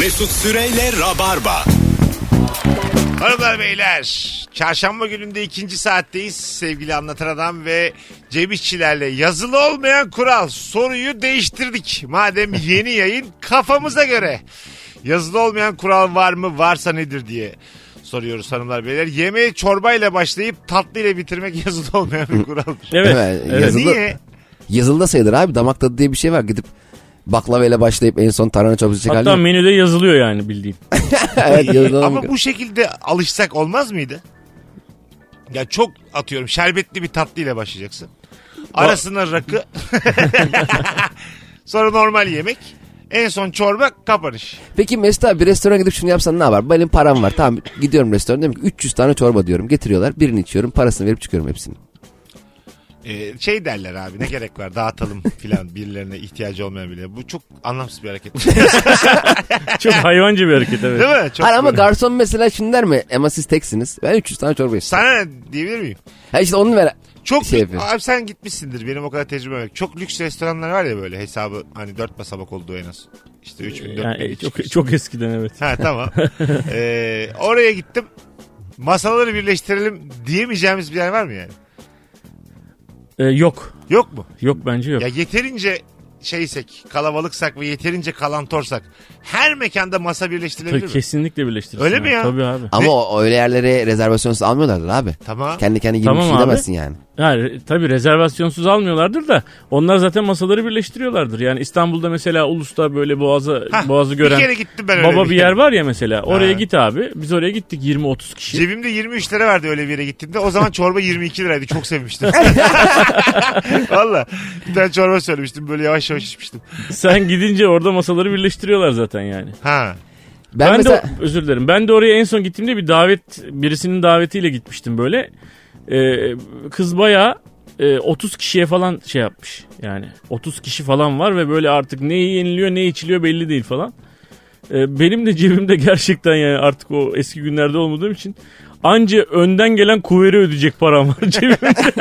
Mesut Süreyle Rabarba. Hanımlar beyler çarşamba gününde ikinci saatteyiz sevgili anlatan adam ve Cem İşçilerle yazılı olmayan kural soruyu değiştirdik. Madem yeni yayın kafamıza göre yazılı olmayan kural var mı varsa nedir diye soruyoruz hanımlar beyler. Yemeği çorbayla başlayıp tatlıyla bitirmek yazılı olmayan bir kuraldır. Evet. Evet, yazılı- Niye? Yazılıda sayılır abi. Damak tadı diye bir şey var. Gidip baklavayla başlayıp en son tarhana çorbası Hatta çıkardı. menüde yazılıyor yani bildiğin. evet yazılı Ama bu şekilde alışsak olmaz mıydı? Ya çok atıyorum şerbetli bir tatlıyla başlayacaksın. Arasına rakı. Sonra normal yemek. En son çorba kapanış. Peki Mesut abi bir restorana gidip şunu yapsan ne yapar? Benim param var. Tamam gidiyorum restorana diyorum ki 300 tane çorba diyorum. Getiriyorlar. Birini içiyorum. Parasını verip çıkıyorum hepsini. Ee, şey derler abi ne gerek var dağıtalım filan birilerine ihtiyacı olmayan bile. Bu çok anlamsız bir hareket. Çok hayvancı bir hareket evet. Değil mi? Çok Hayır ama böyle. garson mesela şunu der mi? Ama siz teksiniz. Ben 300 tane çorba istiyorum. Sana ne diyebilir miyim? Ha işte onu ver. Çok Şey yapıyor. abi sen gitmişsindir benim o kadar tecrübem yok. Çok lüks restoranlar var ya böyle hesabı hani dört basamak olduğu en az. İşte 3000 4000 Yani çok çok eskiden evet. Ha tamam. Ee, oraya gittim. Masaları birleştirelim diyemeyeceğimiz bir yer var mı yani? Ee, yok. Yok mu? Yok bence yok. Ya yeterince şeysek, kalabalıksak ve yeterince kalantorsak her mekanda masa birleştirilebilir Tabii mi? kesinlikle birleştirirsin. Öyle mi ya? Tabii abi. Ama o, öyle yerlere rezervasyonsuz almıyorlardır abi. Tamam. Kendi kendi gibi Tamam bir şey abi. demezsin yani. Re- tabii rezervasyonsuz almıyorlardır da onlar zaten masaları birleştiriyorlardır. Yani İstanbul'da mesela Ulus'ta böyle boğazı Hah, boğazı gören Bir kere gittim ben öyle baba bir bir yer var ya mesela. Oraya Ha. git abi. Biz oraya gittik 20-30 kişi. Cebimde 23 lira verdi öyle bir yere gittiğimde. O zaman çorba 22 liraydı. Çok sevmiştim. Valla. Bir tane çorba söylemiştim. Böyle yavaş yavaş içmiştim. Sen gidince orada masaları birleştiriyorlar zaten yani. Ha. Ben, Ben, mesela de özür dilerim. Ben de oraya en son gittiğimde bir davet birisinin davetiyle gitmiştim böyle. Ee, kız bayağı e, 30 kişiye falan şey yapmış. Yani 30 kişi falan var ve böyle artık ne yeniliyor ne içiliyor belli değil falan. Ee, benim de cebimde gerçekten yani artık o eski günlerde olmadığım için anca önden gelen kuvveri ödeyecek param var cebimde.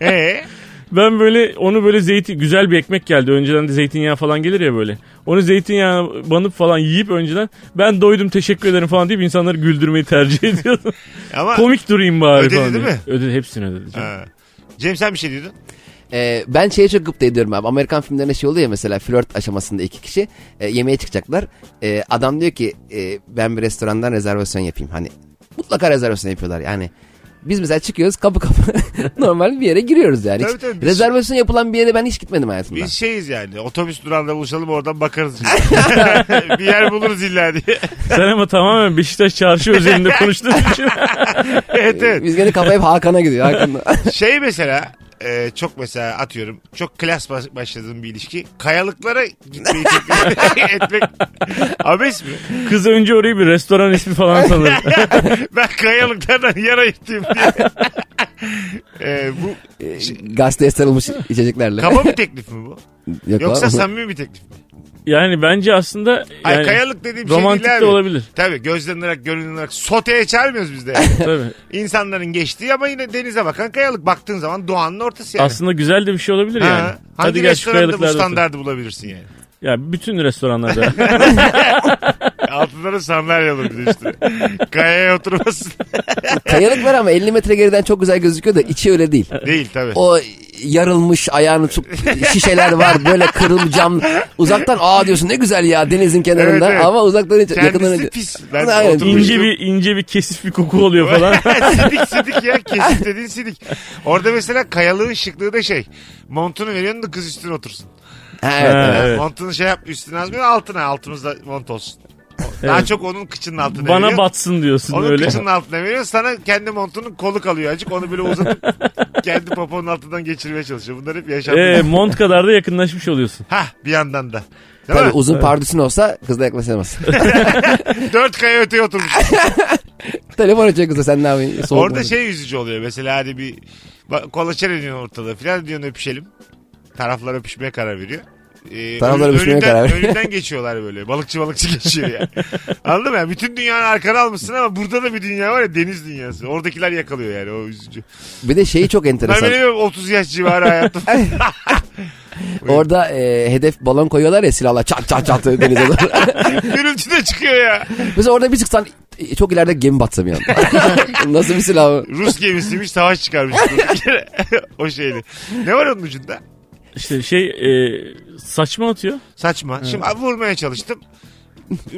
Ee? Ben böyle onu böyle zeytin güzel bir ekmek geldi. Önceden de zeytinyağı falan gelir ya böyle. Onu zeytinyağı banıp falan yiyip önceden ben doydum teşekkür ederim falan deyip insanları güldürmeyi tercih ediyordum. Ama Komik durayım bari Ödedi falan değil diye. mi? Ödedi hepsini ödedi. Ha. Cem sen bir şey diyordun. e, ben şeye çok gıpta ediyorum abi. Amerikan filmlerinde şey oluyor ya mesela flört aşamasında iki kişi e, yemeğe çıkacaklar. E, adam diyor ki e, ben bir restorandan rezervasyon yapayım. Hani mutlaka rezervasyon yapıyorlar yani. Biz mesela çıkıyoruz kapı kapı normal bir yere giriyoruz yani. Hiç Tabii, tabii, biz- rezervasyon yapılan bir yere ben hiç gitmedim hayatımda. Biz şeyiz yani. Otobüs durağında buluşalım oradan bakarız. bir yer buluruz illa diye. Sen ama tamamen Beşiktaş çarşı özelinde konuştuğun için. evet evet. Biz gene kafa hep Hakan'a gidiyor. Hakan'la. Şey mesela e, çok mesela atıyorum çok klas baş- başladığım bir ilişki kayalıklara gitmeyi teklif etmek abes mi? Kız önce orayı bir restoran ismi falan sanır. Ben kayalıklardan yara ettim diye. E, bu Gazeteye sarılmış içeceklerle. kaba bir teklif mi bu? Yok Yoksa abi. samimi bir teklif mi? Yani bence aslında Ay yani kayalık dediğim şey romantik değil de abi. olabilir. Tabii gözlenilerek görünülerek soteye çağırmıyoruz biz de. Yani. Tabii. İnsanların geçtiği ama yine denize bakan kayalık. Baktığın zaman doğanın ortası yani. Aslında güzel de bir şey olabilir yani. Ha, hangi Hadi restoranda bu standardı bulabilirsin yani? Ya bütün restoranlarda. Altında da sandalye olur bir de işte. Kayaya oturmasın. Kayalık var ama 50 metre geriden çok güzel gözüküyor da içi öyle değil. Değil tabii. O yarılmış ayağını tut şişeler var böyle kırılmış cam. Uzaktan aa diyorsun ne güzel ya denizin kenarında Evet, evet. ama uzaktan hiç yakından Kendisi önce. pis. Ben Aynen. ince bir ince bir kesif bir koku oluyor falan. sidik sidik ya kesik dediğin sidik. Orada mesela kayalığın şıklığı da şey. Montunu veriyorsun da kız üstüne otursun. Evet, Ha, evet. evet. Montunu şey yap üstüne azmıyor altına altımızda mont olsun. Daha çok onun kıçının altına Bana veriyor. batsın diyorsun Onun öyle. kıçının altına veriyor. Sana kendi montunun kolu kalıyor acık. Onu böyle uzatıp kendi poponun altından geçirmeye çalışıyor. Bunlar hep yaşandı. Ee, mont kadar da yakınlaşmış oluyorsun. Hah bir yandan da. Değil Tabii mi? uzun pardüsün olsa kızla yaklaşamaz. Dört kaya öteye oturmuş. Telefon açıyor kızla sen ne yapıyorsun? Soğuk Orada mu? şey üzücü oluyor. Mesela hadi bir ba- kolaçer ediyorsun ortada filan diyorsun öpüşelim. Taraflar öpüşmeye karar veriyor. Taraflar ön- öpüşmeye önünden, karar önünden geçiyorlar böyle. Balıkçı balıkçı geçiyor ya. Anladın mı? Yani bütün dünyanın arkana almışsın ama burada da bir dünya var ya deniz dünyası. Oradakiler yakalıyor yani o üzücü. Bir de şeyi çok Ben enteresan. benim 30 yaş civarı hayatım. Orada e, hedef balon koyuyorlar ya silahla çat çat çat denize doğru. Gürültü de çıkıyor ya. Mesela orada bir çıksan e, çok ileride gemi batsa bir anda. Nasıl bir silah? Rus gemisiymiş savaş çıkarmış. o şeyli. Ne var onun ucunda? İşte şey e, saçma atıyor. Saçma. Şimdi vurmaya çalıştım.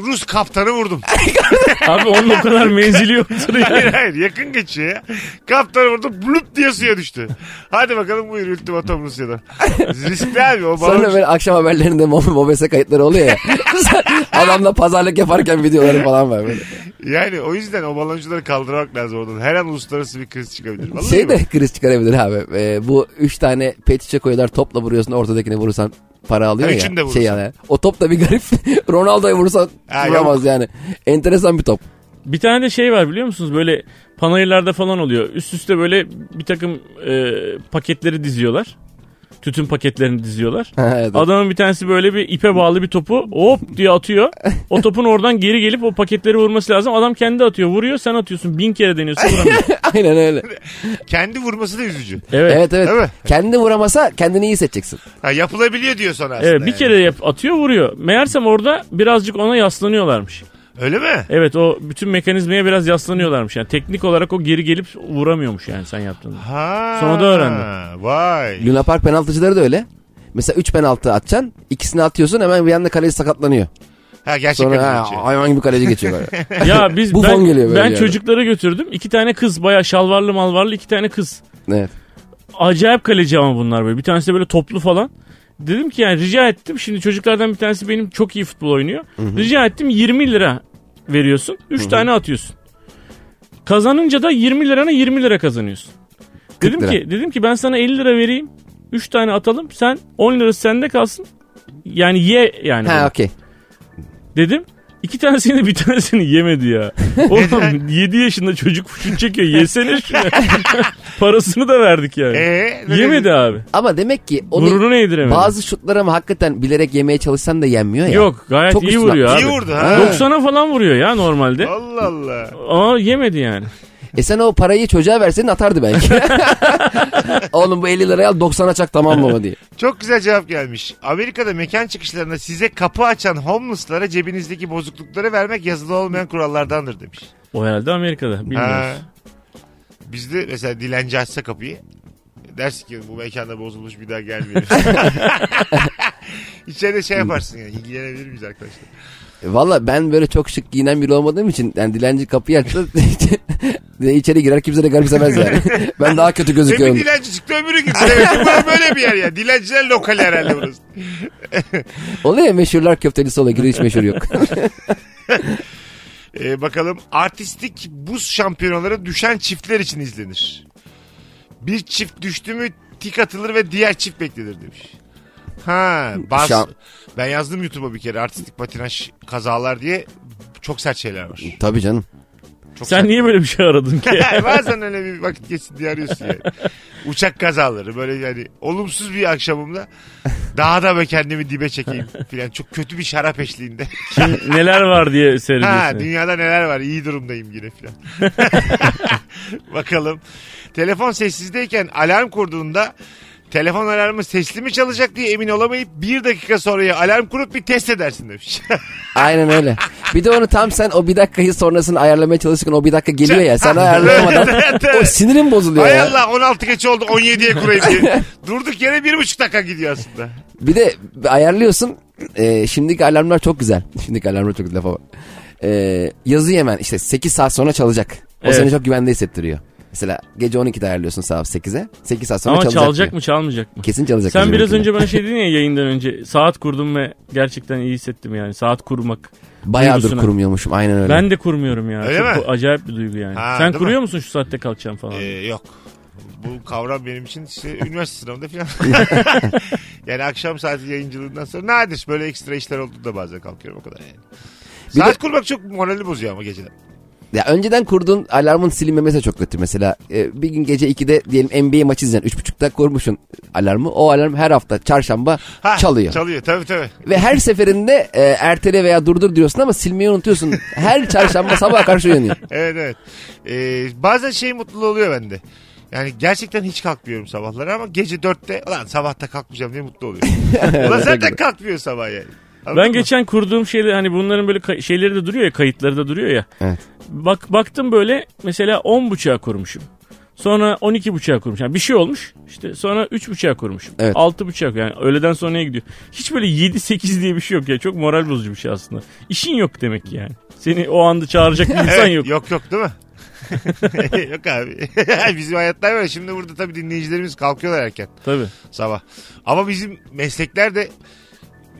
Rus kaptanı vurdum. Abi onun o kadar menzili yoktur ya. hayır hayır yakın geçiyor ya. Kaptanı vurdum blup diye suya düştü. Hadi bakalım buyur ultimatom Rusya'dan. Riskli abi o balon. Sonra böyle akşam haberlerinde Mo- Mobese kayıtları oluyor ya. Adamla pazarlık yaparken videoları falan var böyle. Yani o yüzden o baloncuları kaldırmak lazım oradan. Her an uluslararası bir kriz çıkabilir. Vallahi Şey de kriz çıkarabilir abi. Ee, bu üç tane pet şişe koyuyorlar topla vuruyorsun ortadakine vurursan para alıyor Ha, ya. de şey yani. O top da bir garip. Ronaldo'ya vurursan Ha, vuramaz yani. Enteresan bir top. Bir tane de şey var biliyor musunuz? Böyle panayırlarda falan oluyor. Üst üste böyle bir takım e, paketleri diziyorlar. Tütün paketlerini diziyorlar. evet. Adamın bir tanesi böyle bir ipe bağlı bir topu hop diye atıyor. O topun oradan geri gelip o paketleri vurması lazım. Adam kendi atıyor. Vuruyor sen atıyorsun. Bin kere deniyorsun vuramıyorsun. Aynen öyle. Kendi vurması da üzücü. Evet. Evet evet. Değil mi? Kendi vuramasa kendini iyi hissedeceksin. Ha, yapılabiliyor diyor sana aslında. Evet bir yani. kere yap, atıyor vuruyor. Meğersem orada birazcık ona yaslanıyorlarmış. Öyle mi? Evet o bütün mekanizmaya biraz yaslanıyorlarmış. Yani teknik olarak o geri gelip vuramıyormuş yani sen yaptığında. Ha. Sonra da öğrendim. Vay. Luna Park penaltıcıları da öyle. Mesela 3 penaltı atacaksın. ikisini atıyorsun hemen bir anda kaleci sakatlanıyor. Ha gerçekten Sonra ha, geçiyor. hayvan gibi kaleci geçiyor böyle. Ya biz Bu ben, fon geliyor böyle ben yani. çocukları götürdüm. İki tane kız baya şalvarlı malvarlı iki tane kız. evet. Acayip kaleci ama bunlar böyle. Bir tanesi de böyle toplu falan. Dedim ki yani rica ettim. Şimdi çocuklardan bir tanesi benim çok iyi futbol oynuyor. Rica ettim 20 lira veriyorsun. 3 tane atıyorsun. Kazanınca da 20 lirana 20 lira kazanıyorsun. Dedim lira. ki dedim ki ben sana 50 lira vereyim. 3 tane atalım. Sen 10 lirası sende kalsın. Yani ye yani. Ha okey. Dedim. İki tanesini bir tanesini yemedi ya. Oğlum 7 yaşında çocuk şut çekiyor. Yesene şunu. Parasını da verdik yani. Ee, Yemedi abi. Ama demek ki onu Gururunu yediremedi. bazı şutları ama hakikaten bilerek yemeye çalışsan da yenmiyor ya. Yok gayet Çok iyi üstüne vuruyor abi. İyi vurdu ha. 90'a falan vuruyor ya normalde. Allah Allah. Ama yemedi yani. E sen o parayı çocuğa verseydin atardı belki. Oğlum bu 50 lirayı al 90'a çak tamam baba diye. Çok güzel cevap gelmiş. Amerika'da mekan çıkışlarında size kapı açan homeless'lara cebinizdeki bozuklukları vermek yazılı olmayan kurallardandır demiş. O herhalde Amerika'da. Ha. Bilmiyoruz. Bizde mesela dilenci açsa kapıyı dersin ki bu mekanda bozulmuş bir daha gelmeyelim. İçeride şey yaparsın yani ilgilenebilir miyiz arkadaşlar? E, Valla ben böyle çok şık giyinen biri olmadığım için yani dilenci kapıyı açtı içeri girer kimse de garipsemez yani. ben daha kötü gözüküyorum. dilenci çıktı öbürü gitti. Burası böyle bir yer ya. Dilenciler lokali herhalde burası. Oluyor ya meşhurlar köftelisi oluyor. Hiç meşhur yok. Ee, bakalım artistik buz şampiyonaları düşen çiftler için izlenir. Bir çift düştü mü tik atılır ve diğer çift beklenir demiş. Ha, bazı, Şam- ben yazdım YouTube'a bir kere artistik patinaj kazalar diye çok sert şeyler var. Tabii canım. Çok Sen niye böyle bir şey aradın ki? Bazen öyle bir vakit geçsin diye arıyorsun yani. Uçak kazaları böyle yani olumsuz bir akşamımda daha da böyle kendimi dibe çekeyim filan. Çok kötü bir şarap eşliğinde. Kim, neler var diye Ha seyrediyorsun. dünyada neler var iyi durumdayım yine filan. Bakalım. Telefon sessizdeyken alarm kurduğunda telefon alarmı sesli mi çalacak diye emin olamayıp bir dakika sonraya alarm kurup bir test edersin demiş. Aynen öyle. Bir de onu tam sen o bir dakikayı sonrasını ayarlamaya çalışırken o bir dakika geliyor ya. Sen ayarlayamadan o evet. sinirin bozuluyor Hay ya. Allah 16 geç oldu 17'ye kurayım diye. Durduk yere bir buçuk dakika gidiyor aslında. Bir de ayarlıyorsun. E, şimdiki alarmlar çok güzel. Şimdiki alarmlar çok güzel lafa bak. E, yazıyor hemen işte 8 saat sonra çalacak. O Evet. seni çok güvende hissettiriyor. Mesela gece 12'de ayarlıyorsun saat 8'e. 8 saat sonra Ama çalacak. çalacak mı çalmayacak mı? Kesin çalacak. Sen biraz önce bana şey dedin ya yayından önce saat kurdum ve gerçekten iyi hissettim yani saat kurmak. Bayağıdır duygusuna. kurmuyormuşum aynen öyle. Ben de kurmuyorum ya. Öyle Çok mi? acayip bir duygu yani. Ha, Sen kuruyor mi? musun şu saatte kalkacağım falan? Ee, yok. Bu kavram benim için işte üniversite sınavında falan. yani akşam saati yayıncılığından sonra nadir böyle ekstra işler olduğunda bazen kalkıyorum o kadar yani. Bir Saat de- kurmak çok morali bozuyor ama geceden. Ya önceden kurduğun alarmın silinmemesi de çok kötü mesela. Ee, bir gün gece 2'de diyelim NBA maçı izleyen 3.30'da kurmuşsun alarmı. O alarm her hafta çarşamba Ha, çalıyor. Çalıyor tabii tabii. Ve her seferinde e, ertele veya durdur diyorsun ama silmeyi unutuyorsun. Her çarşamba sabah karşı uyanıyor. Evet evet. Ee, bazen şey mutluluğu oluyor bende. Yani gerçekten hiç kalkmıyorum sabahları ama gece dörtte ulan sabahta kalkmayacağım diye mutlu oluyorum. ulan zaten kalkmıyor sabah yani. Anladın Ben mı? geçen kurduğum şeyde hani bunların böyle şeyleri de duruyor ya kayıtları da duruyor ya. Evet. Bak baktım böyle mesela 10 buçuğa kurmuşum. Sonra 12 buçuğa kurmuşum. Yani bir şey olmuş. İşte sonra 3 buçuğa kurmuşum. Evet. 6 buçuğa yani öğleden sonraya gidiyor. Hiç böyle 7 8 diye bir şey yok ya. Çok moral bozucu bir şey aslında. İşin yok demek ki yani. Seni o anda çağıracak bir insan Evet, yok. yok yok değil mi? yok abi. bizim hayatlar böyle. Şimdi burada tabii dinleyicilerimiz kalkıyorlar erken Tabii. sabah. Ama bizim meslekler de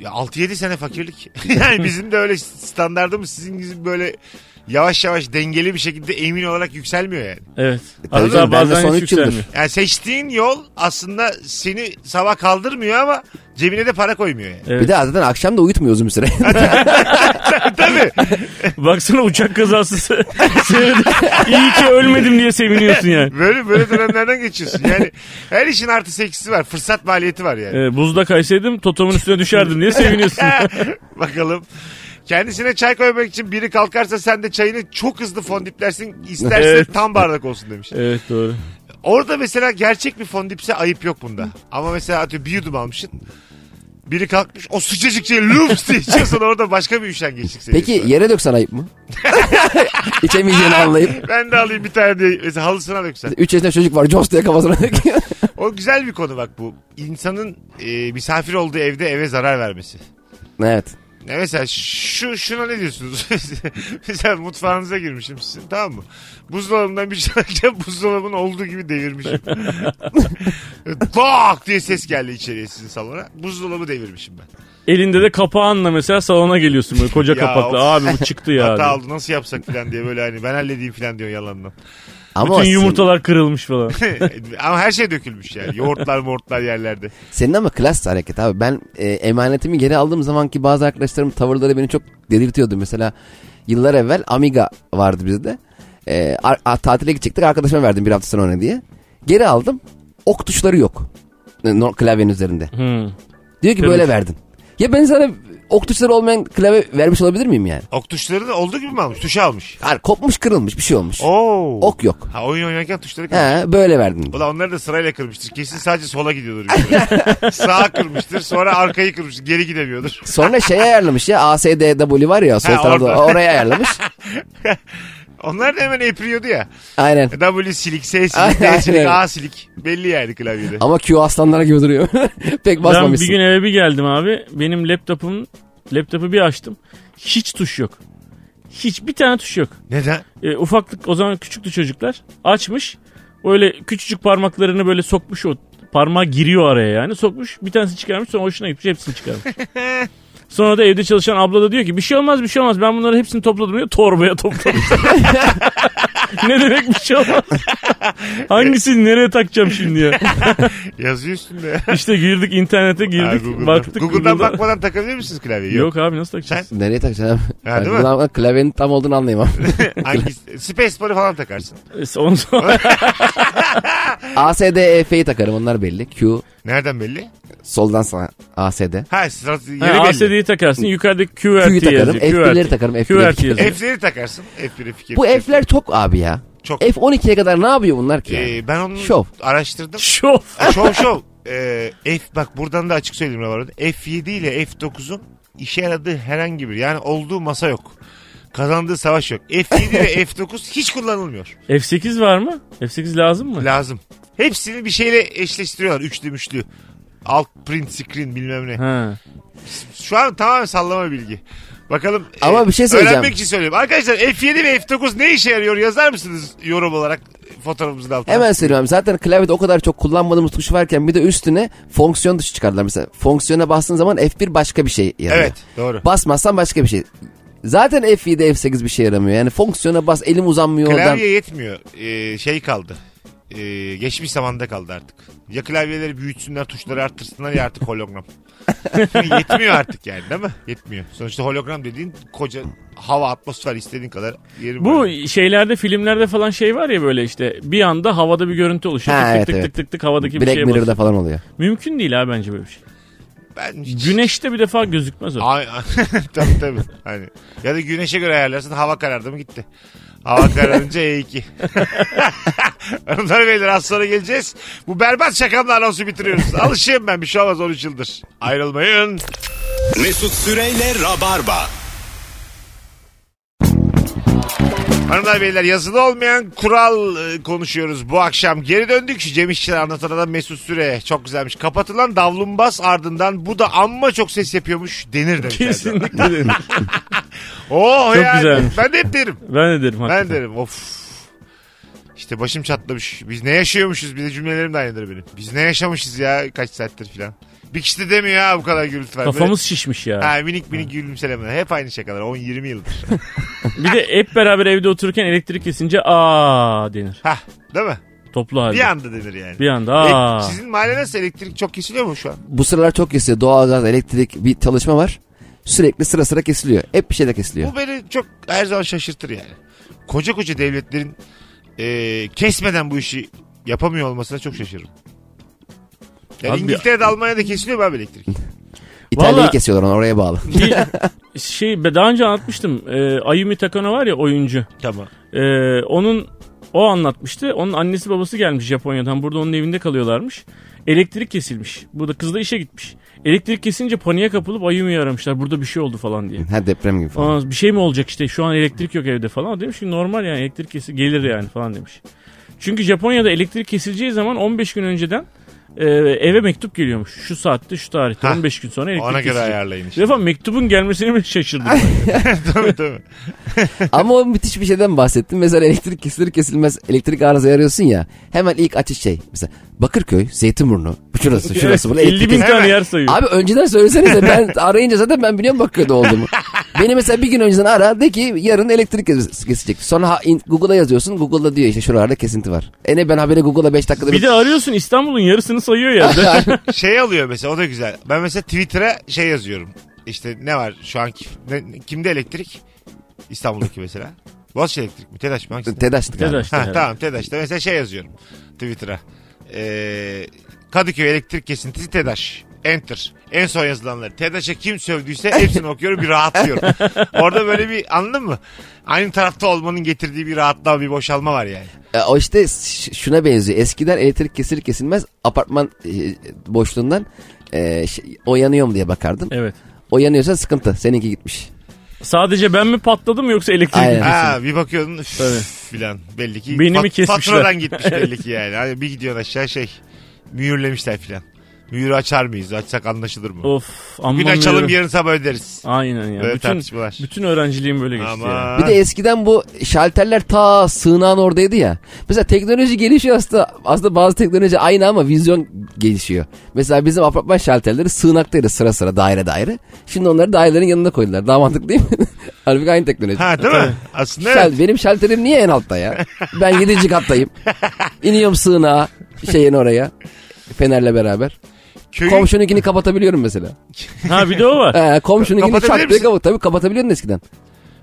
ya 6-7 sene fakirlik. yani bizim de öyle standartımız sizin gibi böyle yavaş yavaş dengeli bir şekilde emin olarak yükselmiyor yani. Evet. tabii Hatta canım, ben de bazen son hiç üç yıldır. yükselmiyor. Yani seçtiğin yol aslında seni sabah kaldırmıyor ama cebine de para koymuyor yani. Evet. Bir de zaten akşam da uyutmuyor uzun bir süre. Tabii. Baksana uçak kazası. İyi ki ölmedim diye seviniyorsun yani. Böyle böyle dönemlerden geçiyorsun. Yani her işin artı eksisi var. Fırsat maliyeti var yani. Ee, buzda kaysaydım totomun üstüne düşerdim diye seviniyorsun. Bakalım. Kendisine çay koymak için biri kalkarsa sen de çayını çok hızlı fondiplersin. İsterse Evet. tam bardak olsun demiş. evet doğru. Orada mesela gerçek bir fondipse ayıp yok bunda. Ama mesela atıyorum bir yudum almışsın. Biri kalkmış o sıcacık şey lups diye içiyorsan orada başka bir üşengeçlik seviyesi Peki var. yere döksen ayıp mı? İçemeyeceğini anlayıp. Ben de alayım bir tane diye mesela halısına döksen. 3 yaşında çocuk var Jos diye kafasına döküyor. O güzel bir konu bak bu. İnsanın e, misafir olduğu evde eve zarar vermesi. evet. Ne mesela şu şuna ne diyorsunuz? mesela mutfağınıza girmişim sizin tamam mı? Buzdolabından bir alırken buzdolabının olduğu gibi devirmişim. Bak diye ses geldi içeriye sizin salona. Buzdolabı devirmişim ben. Elinde de kapağınla mesela salona geliyorsun böyle koca Ya kapaklı. of. Abi bu çıktı ya. Hata diye. oldu nasıl yapsak falan diye böyle hani ben halledeyim falan diyor yalandan. Ama Bütün senin- yumurtalar kırılmış falan. Ama her şey dökülmüş yani. Yoğurtlar mortlar yerlerde. Senin ama klas hareket abi. Ben e, emanetimi geri aldığım zamanki bazı arkadaşlarım tavırları beni çok delirtiyordu. Mesela yıllar evvel Amiga vardı bizde. E, a- a- tatile gidecektik arkadaşıma verdim bir hafta sonra ona diye. Geri aldım. Ok tuşları yok. E, no- klavyenin üzerinde. Hmm. Diyor ki Tabii böyle ki. verdin. Ya ben sana ok tuşları olmayan klavye vermiş olabilir miyim yani? Ok tuşları da olduğu gibi mi almış? Tuşu almış. Hayır kopmuş kırılmış bir şey olmuş. Oo. Ok yok. Ha oyun oynarken tuşları kırmış. He böyle verdin. Ulan onları da sırayla kırmıştır. Kesin sadece sola gidiyordur. Sağa kırmıştır. Sonra arkayı kırmıştır. Geri gidemiyordur. Sonra şey ayarlamış ya ASDW var ya sol tarafta oraya ayarlamış. Onlar da hemen epriyordu ya. Aynen. W silik, S silik, D Aynen. silik, A silik. Belli yani klavyede. Ama Q aslanlara gibi duruyor. Pek Ben basmamışsın. bir gün eve bir geldim abi. Benim laptopum laptopu bir açtım. Hiç tuş yok. Hiç bir tane tuş yok. Neden? E, ufaklık o zaman küçüktü çocuklar. Açmış. Öyle küçücük parmaklarını böyle sokmuş o parmağı giriyor araya yani. Sokmuş bir tanesini çıkarmış sonra hoşuna gitmiş hepsini çıkarmış. Sonra da evde çalışan abla da diyor ki bir şey olmaz bir şey olmaz ben bunları hepsini topladım diyor torbaya toplamış. ne demek bir şey olmaz. Hangisini nereye takacağım şimdi ya? Yazıyor üstünde ya. İşte girdik internete Ha, girdik Google'dan. baktık. Google'dan Google'da- bakmadan takabilir misiniz klavyeyi? Yok abi nasıl takacağız? Nereye takacaksın abi? Ha, değil mi? klavyenin tam olduğunu anlayamam. Hangisi? Spacebar'ı falan takarsın. E, Ondan sonra ASD, EF'yi takarım onlar belli. Q Nereden belli? Soldan sağa ASD. Ha yeri ha, belli. ASD'yi takarsın yukarıdaki QRT Q'yu takarım. yazıyor. F1'leri QRT. takarım. QRT F1'leri. yazıyor. F'leri takarsın. F1'i fikir. Bu F'ler çok abi ya. Çok. F12'ye kadar ne yapıyor bunlar ki? yani? Ee, ben onu Şov. araştırdım. Şov. şov şov. Ee, F bak buradan da açık söyleyeyim Rabar'da. F7 ile F9'un işe yaradığı herhangi bir yani olduğu masa yok. Kazandığı savaş yok. F7 ve F9 hiç kullanılmıyor. F8 var mı? F8 lazım mı? Lazım. Hepsini bir şeyle eşleştiriyorlar. Üçlü müşlü. Alt print screen bilmem ne. Ha. Şu an tamamen sallama bilgi. Bakalım. Ama e, bir şey söyleyeceğim. Öğrenmek için söyleyeyim. Arkadaşlar F7 ve F9 ne işe yarıyor yazar mısınız yorum olarak fotoğrafımızın altına? Hemen söylüyorum. Zaten klavyede o kadar çok kullanmadığımız tuş varken bir de üstüne fonksiyon tuşu çıkardılar. Mesela fonksiyona bastığın zaman F1 başka bir şey yarıyor. Evet doğru. Basmazsan başka bir şey. Zaten F7 F8 bir şey yaramıyor. Yani fonksiyona bas elim uzanmıyor oradan. Klavye yetmiyor. Ee, şey kaldı. Ee, geçmiş zamanda kaldı artık. Ya klavyeleri büyütsünler, tuşları arttırsınlar ya artık hologram. Yetmiyor artık yani değil mi? Yetmiyor. Sonuçta hologram dediğin koca hava, atmosfer istediğin kadar yeri Bu var. şeylerde filmlerde falan şey var ya böyle işte bir anda havada bir görüntü oluşuyor. Ha, tık evet, tık evet. tık tık tık havadaki bir Black şeye Mirror'da basıyor. falan oluyor. Mümkün değil abi bence böyle bir şey. Ben hiç- Güneşte bir defa gözükmez o. Ay, tabii tabii. Hani, ya da güneşe göre ayarlarsın hava karardı mı gitti. Hava kararınca E2. Hanımlar beyler az sonra geleceğiz. Bu berbat şakamla anonsu bitiriyoruz. Alışayım ben bir şey olmaz 13 yıldır. Ayrılmayın. Mesut Süreyle Rabarba. Hanımlar beyler yazılı olmayan kural e, konuşuyoruz bu akşam. Geri döndük. Cem İşçiler anlatan adam Mesut Süre. Çok güzelmiş. Kapatılan davlumbaz ardından bu da amma çok ses yapıyormuş denir demiş. Erdoğan. Kesinlikle denir. Oh Çok yani. güzelmiş. Ben de hep derim. Ben de derim Ben hakikaten. derim of. İşte başım çatlamış. Biz ne yaşıyormuşuz? Bir de cümlelerim de aynıdır benim. Biz ne yaşamışız ya kaç saattir filan. Bir kişi de demiyor ha bu kadar gürültü var. Kafamız şişmiş ya. Böyle, ha, minik minik gülümselemeler. Hep aynı şakalar. 10-20 yıldır. Bir de hep beraber evde otururken elektrik kesince aa denir. Hah değil mi? Toplu halde. Bir anda denir yani. Bir anda aa. E, sizin mahalle nasıl elektrik çok kesiliyor mu şu an? Bu sıralar çok kesiliyor. Doğalgaz, elektrik bir çalışma var. Sürekli sıra sıra kesiliyor. Hep bir şeyler kesiliyor. Bu beni çok her zaman şaşırtır yani. Koca koca devletlerin e, kesmeden bu işi yapamıyor olmasına çok şaşırırım. Yani Abi- İngiltere'de Almanya'da kesiliyor mu abi elektrik? İtalya'yı Vallahi- kesiyorlar onu oraya bağlı. Bir şey ben daha önce anlatmıştım. Ee, Ayumi Takano var ya oyuncu. Tamam. Ee, onun o anlatmıştı. Onun annesi babası gelmiş Japonya'dan. Burada onun evinde kalıyorlarmış. Elektrik kesilmiş. Burada kız da işe gitmiş. Elektrik kesince paniğe kapılıp Ayumi'yi aramışlar. Burada bir şey oldu falan diye. ha deprem gibi falan. Aa, bir şey mi olacak işte şu an elektrik yok evde falan. Demiş ki normal yani elektrik kesi gelir yani falan demiş. Çünkü Japonya'da elektrik kesileceği zaman 15 gün önceden e, eve mektup geliyormuş. Şu saatte şu tarihte Hah. 15 gün sonra elektrik Ona göre kesilecek. ayarlayın işte. defa mektubun gelmesini mi şaşırdım. tabii tabii. Ama o müthiş bir şeyden bahsettim. Mesela elektrik kesilir kesilmez elektrik arızası arıyorsun ya. Hemen ilk açış şey. Mesela Bakırköy, Zeytinburnu. Şurası, şurası. burada 50 elektrik bin tane yer sayıyor. Abi önceden söylesenize ben arayınca zaten ben biliyorum Bakırköy'de olduğumu. Beni mesela bir gün önceden ara de ki yarın elektrik kes- kesecek. Sonra ha- in- Google'a yazıyorsun. Google'da diyor işte şuralarda kesinti var. E ne ben haberi Google'a 5 dakikada Bir de arıyorsun İstanbul'un yarısını sayıyor yerde. Şey alıyor mesela o da güzel. Ben mesela Twitter'a şey yazıyorum. İşte ne var şu an ne- kimde elektrik? İstanbul'daki mesela. Boğaziçi elektrik mi? TEDAŞ mı? Hangisi? TEDAŞ'tı galiba. Ha, tamam TEDAŞ'ta mesela şey yazıyorum Twitter'a. Ee, Kadıköy elektrik kesintisi TEDAŞ. Enter. En son yazılanları. TEDAŞ'a kim sövdüyse hepsini okuyorum bir rahatlıyorum. Orada böyle bir anladın mı? Aynı tarafta olmanın getirdiği bir rahatlama bir boşalma var yani. E, o işte şuna benziyor. Eskiden elektrik kesilir kesilmez apartman e, boşluğundan e, şey, o yanıyor mu diye bakardım. Evet. O yanıyorsa sıkıntı. Seninki gitmiş. Sadece ben mi patladım yoksa elektrik mi? Ha bir bakıyordun üf Tabii. filan belli ki Beni mi kesmişler? faturadan gitmiş belli ki yani. Hani bir gidiyorsun aşağı şey mühürlemişler filan. Mühürü açar mıyız? Açsak anlaşılır mı? Of amma Gün açalım mühürüm. yarın sabah öderiz. Aynen ya. Böyle bütün, tartışmalar. bütün öğrenciliğim böyle geçti Ama ya. Bir de eskiden bu şalterler ta sığınağın oradaydı ya. Mesela teknoloji gelişiyor aslında. Aslında bazı teknoloji aynı ama vizyon gelişiyor. Mesela bizim apartman şalterleri sığınaktaydı sıra sıra daire daire. Şimdi onları dairelerin yanına koydular. Daha mantıklı değil mi? Halbuki aynı teknoloji. Ha değil mi? Aslında Şal- evet. Benim şalterim niye en altta ya? Ben 7. kattayım. İniyorum sığınağa şeyin oraya. Fenerle beraber. Köyün, Komşununkini kapatabiliyorum mesela. Ha bir de o var. Ee, komşununkini çat diye kapat. Tabii kapatabiliyordun eskiden.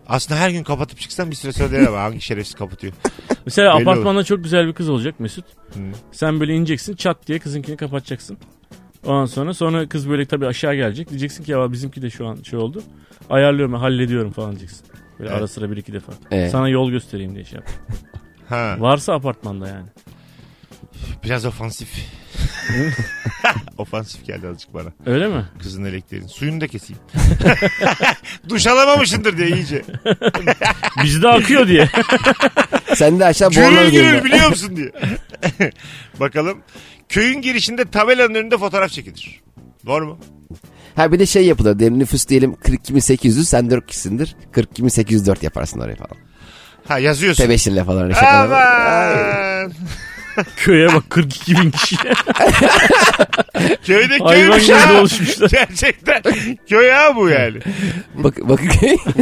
aslında her gün kapatıp çıksan bir süre sonra der ama hangi şerefsiz kapatıyor. Mesela Belli apartmanda çok güzel bir kız olacak Mesut. Hı. Sen böyle ineceksin çat diye kızınkini kapatacaksın. Ondan sonra sonra kız böyle tabii aşağı gelecek. Diyeceksin ki ya bizimki de şu an şey oldu. Ayarlıyorum hallediyorum falan diyeceksin. Böyle Evet. ara sıra bir iki defa. Evet. Sana yol göstereyim diye şey yap. Ha, Varsa apartmanda yani. Biraz ofansif. ofansif geldi azıcık bana. Öyle mi? Kızın elektriğini. Suyunu da keseyim. Duş alamamışındır diye iyice. Bizde akıyor diye. Sen de aşağı boğulmanı Gürül biliyor musun diye. Bakalım. Köyün girişinde tabelanın önünde fotoğraf çekilir. Doğru mu? Ha bir de şey yapılır. Diyelim nüfus diyelim 42.800 sen 4 kişisindir. 42.804 yaparsın oraya falan. Ha yazıyorsun. Tebeşirle falan öyle şakalar. Aman. Köye bak 42 bin kişi. Köyde Hayvan köymüş gibi ha. doluşmuşlar. Gerçekten. Köy ha bu yani. Bak, bakın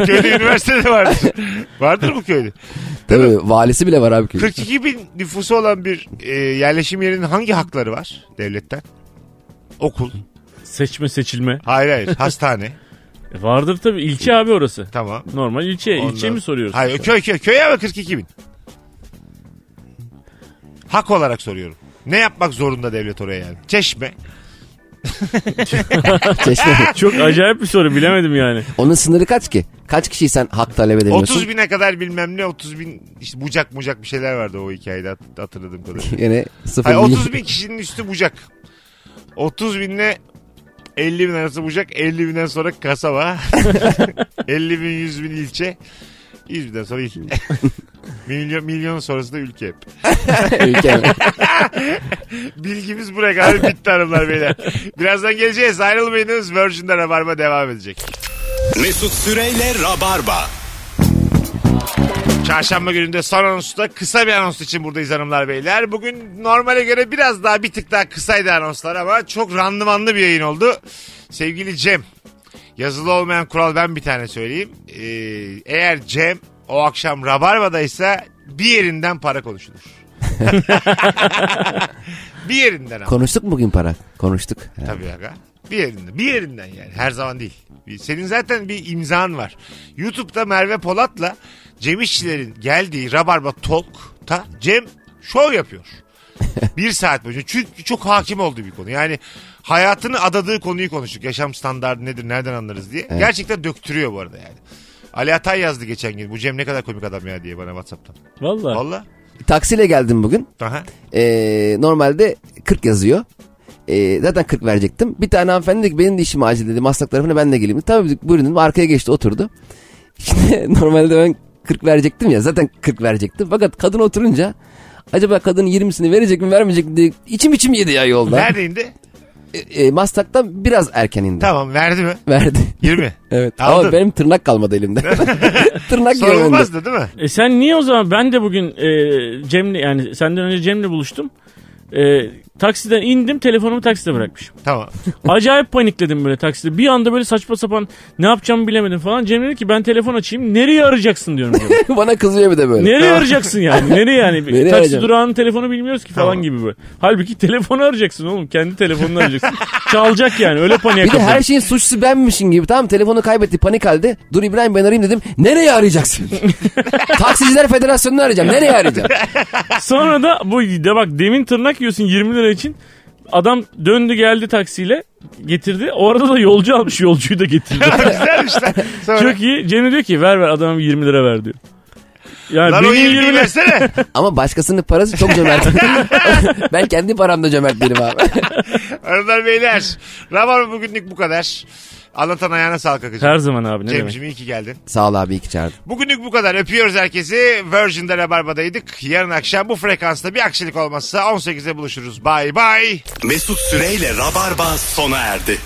Köyde üniversitede vardır. Vardır bu köyde. Tabii valisi bile var abi. köyün. 42 bin nüfusu olan bir e, yerleşim yerinin hangi hakları var devletten? Okul. Seçme seçilme. Hayır hayır. Hastane. E vardır tabii ilçe abi orası. Tamam. Normal ilçe. Ondan- İlçe mi soruyoruz? Hayır köy köy. Köy ama 42 bin. Hak olarak soruyorum. Ne yapmak zorunda devlet oraya yani? Çeşme. Çeşme. Çok acayip bir soru bilemedim yani. Onun sınırı kaç ki? Kaç kişiysen hak talep edemiyorsun? 30 bine kadar bilmem ne 30 bin işte bucak mucak bir şeyler vardı o hikayede hat- hatırladığım kadarıyla. Yine sıfır Hayır, milyon. 30 bin kişinin üstü bucak. 30 binle 50 bin arası bucak 50 binden sonra kasaba 50 bin 100 bin ilçe 100 binden sonra il. Milyon, milyon sonrası da ülke hep. Ülke. Bilgimiz buraya kadar bitti hanımlar beyler. Birazdan geleceğiz ayrılmayınız Virgin'de Rabarba devam edecek. Mesut Süreyle Rabarba. Çarşamba gününde son anonsta kısa bir anons için buradayız hanımlar beyler. Bugün normale göre biraz daha bir tık daha kısaydı anonslar ama çok randımanlı bir yayın oldu. Sevgili Cem, yazılı olmayan kural ben bir tane söyleyeyim. Ee, eğer Cem o akşam Rabarba'daysa bir yerinden para konuşulur. bir yerinden ama. Konuştuk mu bugün para? Konuştuk. Ha. Tabii aga. Bir yerinden. Bir yerinden yani. Her zaman değil. Senin zaten bir imzan var. YouTube'da Merve Polat'la Cem İşçilerin geldiği Rabarba Talk'ta Cem şov yapıyor. bir saat boyunca. Çünkü çok hakim olduğu bir konu. Yani hayatını adadığı konuyu konuştuk. Yaşam standartı nedir, nereden anlarız diye. Gerçekten döktürüyor bu arada yani. Ali Atay yazdı geçen gün. Bu Cem ne kadar komik adam ya diye bana Whatsapp'tan. Vallahi. Valla. Taksiyle geldim bugün. Aha. Ee, normalde 40 yazıyor. Ee, zaten 40 verecektim. Bir tane hanımefendi dedi ki benim de işim acil dedi. Maslak tarafına ben de geleyim. Tabii dedik, buyurun dedim. Arkaya geçti oturdu. Şimdi normalde ben 40 verecektim ya. Zaten 40 verecektim. Fakat kadın oturunca acaba kadın 20'sini verecek mi vermeyecek mi diye içim içim yedi ya yolda. Nerede indi? E, Maslak'tan biraz erken indi. Tamam verdi mi? Verdi. 20. Evet. Aldın. Ama benim tırnak kalmadı elimde. tırnak. Sorulmazdı değil mi? E sen niye o zaman ben de bugün e, Cem'le yani senden önce Cem'le buluştum. E, taksiden indim telefonumu takside bırakmışım. Tamam. Acayip panikledim böyle takside. Bir anda böyle saçma sapan ne yapacağımı bilemedim falan. Cem dedi ki ben telefon açayım. Nereye arayacaksın diyorum. Bana kızıyor bir de böyle. Nereye arayacaksın yani? Nereye yani? Nereye Taksi arayacağım? durağının telefonu bilmiyoruz ki falan Tamam. gibi böyle. Halbuki telefonu arayacaksın oğlum. Kendi telefonunu arayacaksın. Çalacak yani. Öyle paniğe Bir de her şeyin suçlusu benmişim gibi. Tamam telefonu kaybetti panik halde. Dur İbrahim ben arayayım dedim. Nereye arayacaksın? Taksiciler Federasyonu'nu arayacağım. Nereye arayacağım? Sonra da bu de bak demin tırnak yiyorsun 20 lira için. Adam döndü geldi taksiyle getirdi. O arada da yolcu almış yolcuyu da getirdi. Güzelmiş lan. Sonra, Çok iyi. Cem diyor ki ver ver adama bir 20 lira ver diyor. Yani Lan o benim 20'yi 20 lira versene. Ama başkasının parası çok cömert. ben kendi paramda cömert değilim abi. Hanımlar beyler. Rabar bugünlük bu kadar. Anlatan ayağına sağlık akıcı. her zaman abi ne demek. Cemciğim iyi ki geldin. Sağ ol abi iyi ki çağırdın. Bugünlük bu kadar. Öpüyoruz herkesi. Virgin'de Rabarba'daydık. Yarın akşam bu frekansta bir aksilik olmazsa 18'de buluşuruz. Bye bye. Mesut Süreyle Rabarba sona erdi.